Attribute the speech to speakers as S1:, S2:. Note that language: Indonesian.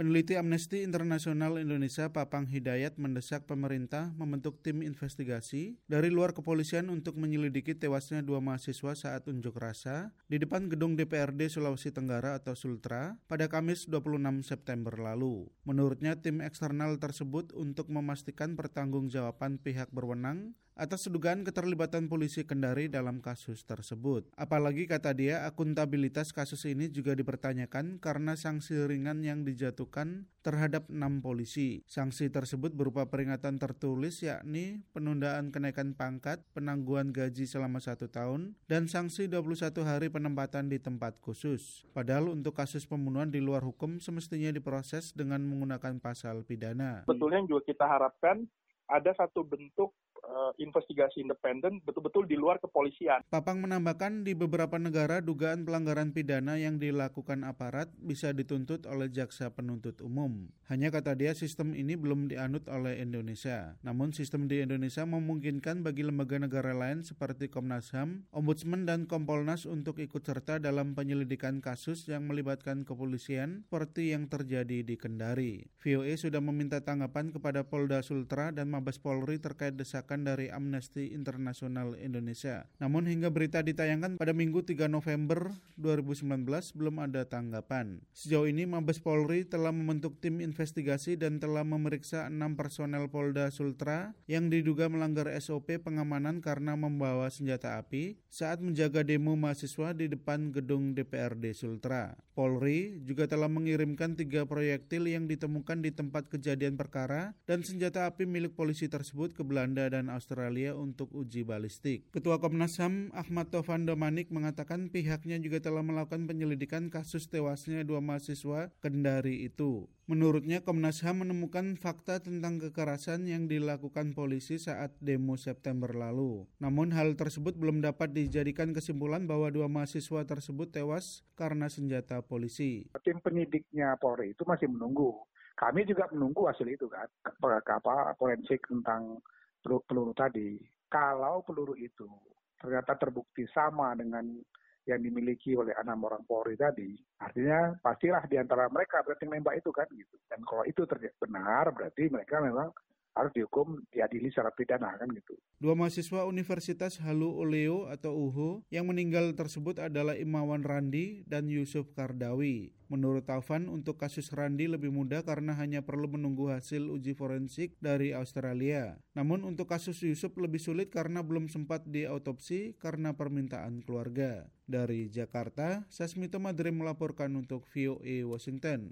S1: Peneliti Amnesty Internasional Indonesia Papang Hidayat mendesak pemerintah membentuk tim investigasi dari luar kepolisian untuk menyelidiki tewasnya dua mahasiswa saat unjuk rasa di depan gedung DPRD Sulawesi Tenggara atau Sultra pada Kamis 26 September lalu. Menurutnya tim eksternal tersebut untuk memastikan pertanggungjawaban pihak berwenang atas dugaan keterlibatan polisi Kendari dalam kasus tersebut. Apalagi kata dia, akuntabilitas kasus ini juga dipertanyakan karena sanksi ringan yang dijatuhkan terhadap enam polisi. Sanksi tersebut berupa peringatan tertulis yakni penundaan kenaikan pangkat, penangguhan gaji selama satu tahun, dan sanksi 21 hari penempatan di tempat khusus. Padahal untuk kasus pembunuhan di luar hukum semestinya diproses dengan menggunakan pasal pidana.
S2: Betulnya juga kita harapkan ada satu bentuk uh, investigasi independen betul-betul di luar kepolisian.
S1: Papang menambahkan di beberapa negara dugaan pelanggaran pidana yang dilakukan aparat bisa dituntut oleh jaksa penuntut umum. Hanya kata dia sistem ini belum dianut oleh Indonesia. Namun sistem di Indonesia memungkinkan bagi lembaga negara lain seperti Komnas HAM, Ombudsman dan Kompolnas untuk ikut serta dalam penyelidikan kasus yang melibatkan kepolisian seperti yang terjadi di Kendari. VOA sudah meminta tanggapan kepada Polda Sultra dan Mabes Polri terkait desakan dari Amnesty International Indonesia. Namun hingga berita ditayangkan pada Minggu 3 November 2019 belum ada tanggapan. Sejauh ini Mabes Polri telah membentuk tim investigasi dan telah memeriksa enam personel Polda Sultra yang diduga melanggar SOP pengamanan karena membawa senjata api saat menjaga demo mahasiswa di depan gedung DPRD Sultra. Polri juga telah mengirimkan tiga proyektil yang ditemukan di tempat kejadian perkara dan senjata api milik polisi tersebut ke Belanda dan Australia untuk uji balistik. Ketua Komnas HAM Ahmad Tovan Domanik mengatakan pihaknya juga telah melakukan penyelidikan kasus tewasnya dua mahasiswa Kendari itu. Menurutnya Komnas HAM menemukan fakta tentang kekerasan yang dilakukan polisi saat demo September lalu. Namun hal tersebut belum dapat dijadikan kesimpulan bahwa dua mahasiswa tersebut tewas karena senjata polisi.
S3: Tim penyidiknya Polri itu masih menunggu. Kami juga menunggu hasil itu kan, apa forensik tentang peluru, tadi. Kalau peluru itu ternyata terbukti sama dengan yang dimiliki oleh enam orang Polri tadi, artinya pastilah di antara mereka berarti nembak itu kan gitu. Dan kalau itu terjadi benar, berarti mereka memang harus dihukum diadili secara pidana kan gitu.
S1: Dua mahasiswa Universitas Halu Oleo atau UHO yang meninggal tersebut adalah Imawan Randi dan Yusuf Kardawi. Menurut Taufan, untuk kasus Randi lebih mudah karena hanya perlu menunggu hasil uji forensik dari Australia. Namun untuk kasus Yusuf lebih sulit karena belum sempat diautopsi karena permintaan keluarga. Dari Jakarta, Sasmito Madrim melaporkan untuk VOA Washington.